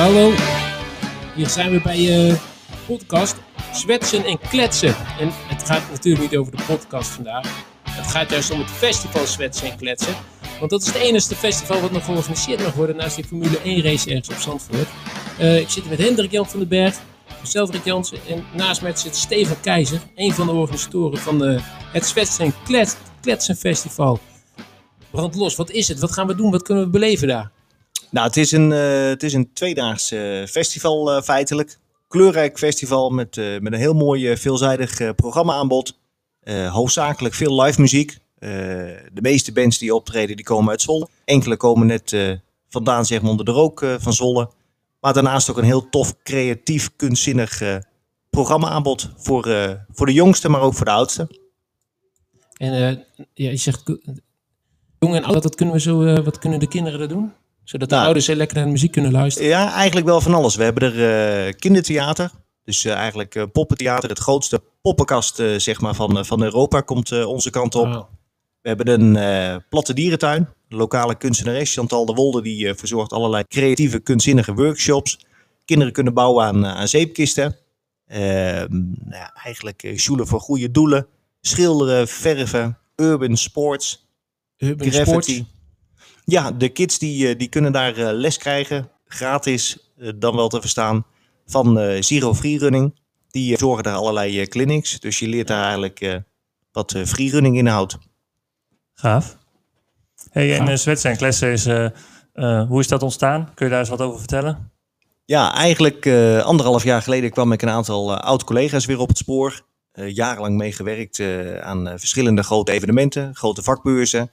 Hallo, hier zijn we bij uh, podcast Zwetsen en Kletsen. En het gaat natuurlijk niet over de podcast vandaag. Het gaat juist om het festival Zwetsen en Kletsen. Want dat is het enige festival wat nog georganiseerd mag worden naast die Formule 1 race ergens op Zandvoort. Uh, ik zit hier met Hendrik Jan van den Berg, mezelf Jansen en naast mij zit Steven Keizer, een van de organisatoren van de, het Zwetsen en Kletsen Festival. Brand los, wat is het? Wat gaan we doen? Wat kunnen we beleven daar? Nou, het is een, uh, het is een tweedaags uh, festival uh, feitelijk. Kleurrijk festival met, met een heel mooi veelzijdig programmaaanbod. hoofdzakelijk veel live muziek. de meeste bands die optreden die komen uit Zwolle. Enkele komen net vandaan zeg maar onder de rook van Zwolle. Maar daarnaast ook een heel tof, creatief, kunstzinnig programmaaanbod. Voor, voor de jongste, maar ook voor de oudste. En ja, je zegt jong en oud, wat kunnen, we zo, wat kunnen de kinderen er doen? Zodat de nou, ouders lekker naar de muziek kunnen luisteren. Ja, eigenlijk wel van alles. We hebben er uh, kindertheater. Dus uh, eigenlijk uh, poppentheater. Het grootste poppenkast zeg maar, van, van Europa komt onze kant op. Wow. We hebben een platte dierentuin. De lokale kunstenares Chantal de Wolde die verzorgt allerlei creatieve, kunstzinnige workshops. Kinderen kunnen bouwen aan, aan zeepkisten. Ehm, nou ja, eigenlijk sjoelen voor goede doelen. Schilderen, verven, urban sports. Urban graffiti. Sports. Ja, de kids die, eh, die kunnen daar eh, les krijgen, gratis eh, dan wel te verstaan, van Zero Freerunning. Die zorgen daar allerlei clinics, dus je leert daar eigenlijk wat freerunning inhoudt. Gaaf. Hey, en Zwetsen en Klessen is, hoe is dat ontstaan? Kun je daar eens wat over vertellen? Ja, eigenlijk uh, anderhalf jaar geleden kwam ik een aantal uh, oud-collega's weer op het spoor. Uh, jarenlang meegewerkt aan verschillende grote evenementen, grote vakbeurzen.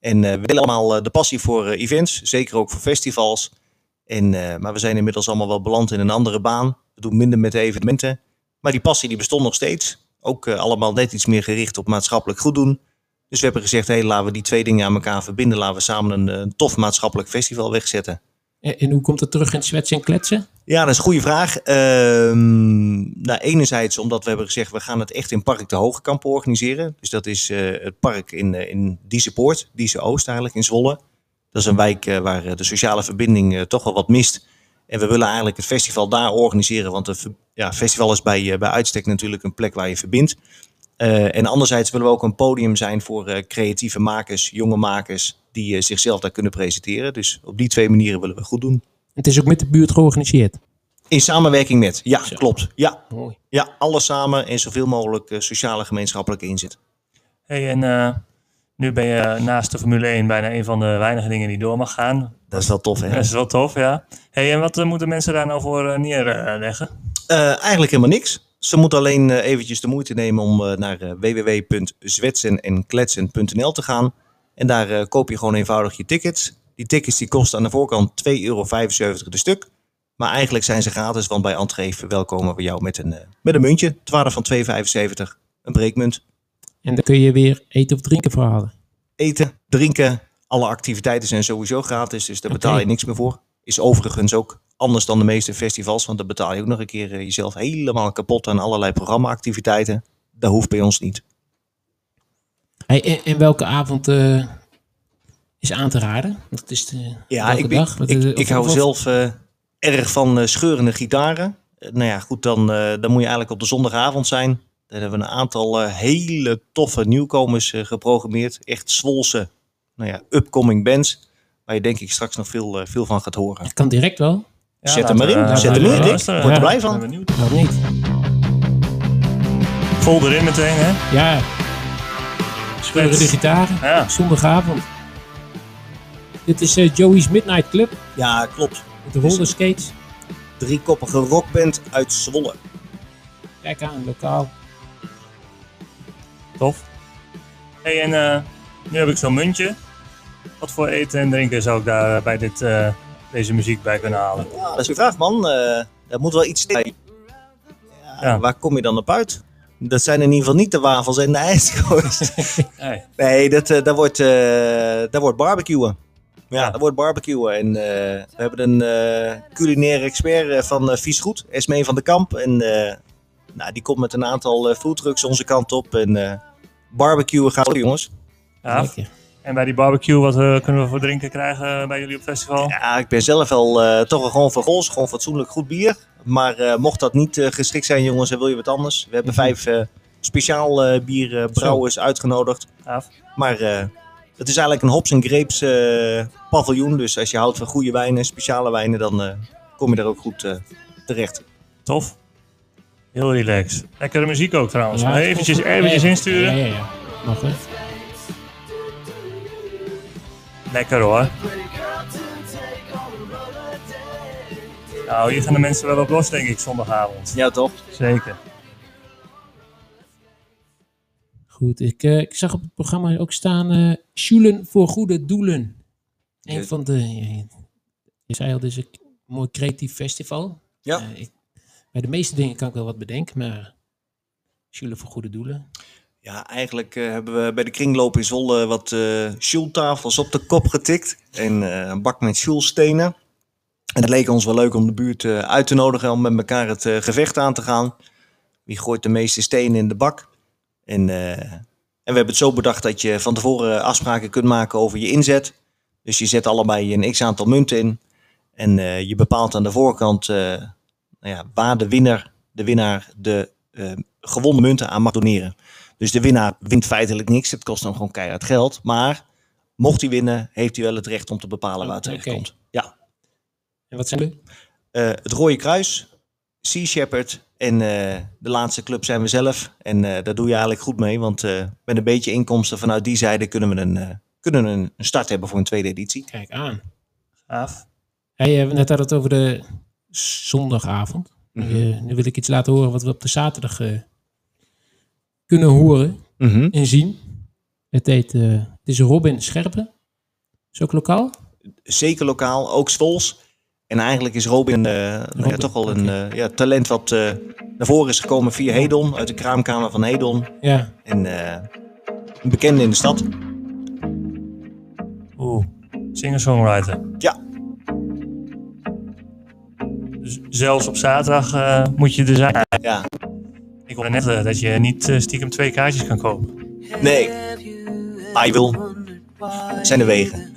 En uh, we willen allemaal uh, de passie voor uh, events, zeker ook voor festivals. En, maar we zijn inmiddels allemaal wel beland in een andere baan. We doen minder met evenementen. Maar die passie die bestond nog steeds. Ook allemaal net iets meer gericht op maatschappelijk goed doen. Dus we hebben gezegd, hey, laten we die twee dingen aan elkaar verbinden. Laten we samen een, een tof maatschappelijk festival wegzetten. En hoe komt het terug in zwetsen en kletsen? Ja, dat is een goede vraag. Ehm, nou, enerzijds omdat we hebben gezegd, we gaan het echt in Park de Hogekamp organiseren. Dus dat is uh, het park in, uh, in Diezepoort, Dieze Oost eigenlijk, in Zwolle. Dat is een wijk uh, waar de sociale verbinding toch wel wat mist. En we willen eigenlijk het festival daar organiseren. Want het ja, festival is bij, bij uitstek natuurlijk een plek waar je verbindt. en anderzijds willen we ook een podium zijn voor creatieve makers, jonge makers, die zichzelf daar kunnen presenteren. Dus op die twee manieren willen we goed doen. Het is ook met de buurt georganiseerd. In samenwerking met, ja, klopt. Ja. Mooi. ja, alles samen en zoveel mogelijk uh, sociale gemeenschappelijke inzet. Hey, en uh, nu ben je naast de Formule 1 bijna een van de weinige dingen die door mag gaan. Dat is wel tof, hè? Dat is wel tof, ja. Hey, en wat uh, moeten mensen daar nou voor neerleggen? eigenlijk helemaal niks. Ze moeten alleen eventjes de moeite nemen om naar www.zwetsenenkletsen.nl te gaan. En daar koop je gewoon eenvoudig je tickets. Die tickets die kosten aan de voorkant 2,75 euro de stuk. Maar eigenlijk zijn ze gratis, want bij entree verwelkomen we jou met een, eh, met een muntje. Het waarde van 2,75, een breekmunt. En dan kun je weer eten of drinken voor halen. Eten, drinken, alle activiteiten zijn sowieso gratis, dus daar betaal je niks meer voor. Is overigens ook anders dan de meeste festivals, want dan betaal je ook nog een keer eh, jezelf helemaal kapot aan allerlei programma-activiteiten. Dat hoeft bij ons niet. Hey, en, welke avond uh, is aan te raden? Dat is de, ja, ik, dag? ik, ik, hou zelf erg van uh, scheurende gitaren. Uh, nou ja, goed, dan, uh, dan moet je eigenlijk op de zondagavond zijn. Daar hebben we een aantal hele toffe nieuwkomers geprogrammeerd. Echt zwolse, nou ja, upcoming bands. Waar je denk ik straks nog veel, veel van gaat horen. Het kan direct wel. Ja, Zet hem maar in. Zet hem in, Rick. Word er blij van. Nog niet. Vol erin meteen, hè? Ja. Scheurende gitaren. Ja. Zondagavond. Dit is Joey's Midnight Club. Ja, klopt. De rollerskates. Driekoppige rockband uit Zwolle. Kijk aan, lokaal. Tof. Hey, en uh, nu heb ik zo'n muntje. Wat voor eten en drinken zou ik daar eh, bij dit, uh, deze muziek bij kunnen halen? Ja, dat is een vraag, man. Uh, er moet wel iets bij. Ja, ja. Waar kom je dan op uit? Dat zijn in ieder geval niet de wafels en de ijskoos. nee. nee, dat, dat, wordt, dat wordt barbecuen. Ja, dat wordt barbecuen. En uh, we hebben een uh, culinaire expert uh, van Vies Goed, Esmee van de Kamp. En nou, die komt met een aantal foodtrucks onze kant op. En barbecuen gaat jongens. Ja. En bij die barbecue, wat eh, kunnen we voor drinken krijgen bij jullie op festival? Ja, ik ben zelf wel eh, toch wel gewoon van gols, gewoon fatsoenlijk goed bier. Maar eh, mocht dat niet eh, geschikt zijn, jongens, en wil je wat anders? We hebben vijf eh, speciaal eh bierbrouwers uitgenodigd. Gaaf. Maar eh, het is eigenlijk een hops en grapes eh, paviljoen. Dus als je houdt van goede wijnen, speciale wijnen, dan eh, kom je daar ook goed eh, terecht. Tof. Heel relaxed. Lekkere muziek ook trouwens. Ja, eventjes, eventjes insturen. Ja, ja, ja. Mag het. Lekker hoor. Nou, hier gaan de mensen wel op los, denk ik, zondagavond. Ja, toch? Zeker. Goed, ik, eh, ik zag op het programma ook staan eh Schulen voor goede doelen. Een Ja. van de, je, je zei al, dit is een mooi creatief festival. Ja. Eh, ik, bij de meeste dingen kan ik wel wat bedenken, maar Schulen voor goede doelen. Ja, eigenlijk eh, hebben we bij de kringloop in Zwolle wat eh sjoeltafels op de kop getikt. En eh, een bak met sjoelstenen. En het leek ons wel leuk om de buurt eh, uit te nodigen om met elkaar het eh, gevecht aan te gaan. Wie gooit de meeste stenen in de bak? En, eh, en we hebben het zo bedacht dat je van tevoren afspraken kunt maken over je inzet. Dus je zet allebei een x aantal munten in. En eh, je bepaalt aan de voorkant eh, nou ja, waar de winnaar, de winnaar de gewonnen munten aan mag doneren. Dus de winnaar wint feitelijk niks. Het kost hem gewoon keihard geld. Maar mocht hij winnen, heeft hij wel het recht om te bepalen waar het terecht komt. Ja. En wat zijn we? Het Rode Kruis, Sea Shepherd en eh, de laatste club zijn we zelf. En eh, daar doe je eigenlijk goed mee. Want eh, met een beetje inkomsten vanuit die zijde kunnen we een, eh, kunnen we een start hebben voor een tweede editie. Kijk aan. Gaaf. Hey, we net hadden het over de zondagavond. Mhm. Eh, nu wil ik iets laten horen wat we op de zaterdag eh, kunnen horen en zien. Het heet, eh, het is Robin Scherpen. Is ook lokaal? Zeker lokaal, ook Zwols. En eigenlijk is Robin, eh, nou ja, toch wel een eh, ja, talent wat eh, naar voren is gekomen via Hedon. Uit de kraamkamer van Hedon. Ja. En eh, een bekende in de stad. Oeh, singer-songwriter. Ja. Dus zelfs op zaterdag eh, moet je er zijn. Ja, Ik hoorde net dat je niet stiekem twee kaartjes kan kopen. nee. Maar je wil. Zijn de wegen.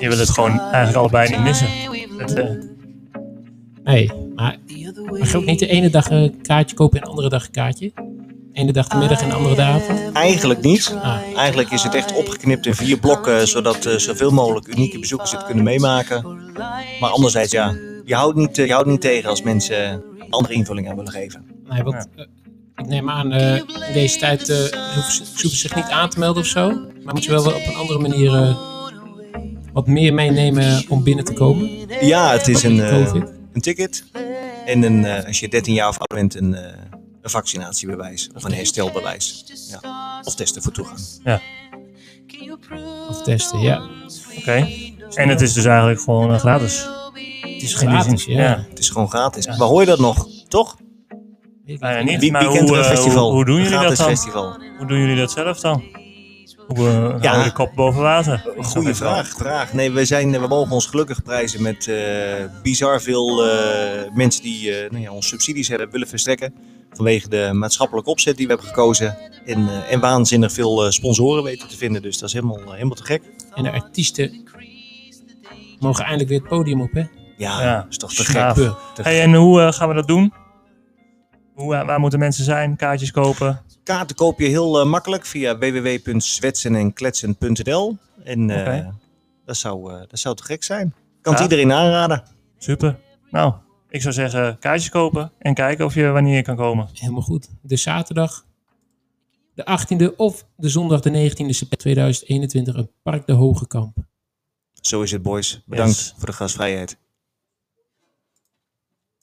Je wil het gewoon eigenlijk allebei niet missen. Het, eh, Nee, maar mag je ook niet de ene dag een kaartje kopen en de andere dag een kaartje? Ene dag de middag en de andere de avond? Eigenlijk niet. Ah, Eigenlijk is het echt opgeknipt in vier blokken, zodat eh, zoveel mogelijk unieke bezoekers het kunnen meemaken. Maar anderzijds, ja, je houdt niet, eh, je houdt niet tegen als mensen andere invulling aan willen geven. nee, want ik neem aan, eh, in deze tijd eh hoeven ze, zich niet aan te melden of zo. Maar moet je wel op een andere manier eh, wat meer meenemen om binnen te komen? Ja, het is een, eh, een ticket en een, eh, als je 13 jaar of ouder bent, een, eh, een vaccinatiebewijs of een herstelbewijs. Ja. Of testen voor toegang. Of testen, ja. Oké. En het is dus eigenlijk gewoon gratis. Het is gratis, zin, ja. ja. Het is gewoon gratis. Maar hoor je dat nog? Toch? Weet Nou ja, niet. Wie, maar wie kent hoe, een festival? hoe- hoe doen jullie dat gratis dan? festival. Hoe doen jullie dat zelf dan? Hoe eh, Ja. we de kop boven water? Goeie vraag, vraag. Nee, we, zijn, we mogen ons gelukkig prijzen met eh, bizar veel eh, mensen die eh, nou ja, ons subsidies hebben willen verstrekken. Vanwege de maatschappelijke opzet die we hebben gekozen. En, eh, en waanzinnig veel eh, sponsoren weten te vinden. Dus dat is helemaal, helemaal te gek. En de artiesten mogen eindelijk weer het podium op, hè? Ja, Ja. dat is toch te gek. Te Hey, en hoe gaan we dat doen? Hoe, eh, waar moeten mensen zijn? Kaartjes kopen? Kaarten koop je heel eh, makkelijk via www.zwetsenenkletsen.nl. En eh, Oké. dat, zou, eh, dat zou te gek zijn. Kan het iedereen aanraden. Super. Nou, ik zou zeggen kaartjes kopen en kijken of je wanneer je kan komen. Helemaal goed. De zaterdag, de 18e of de zondag de 19e september 2021, een Park de Hoge Kamp. Zo is het, boys. Bedankt Yes. voor de gastvrijheid.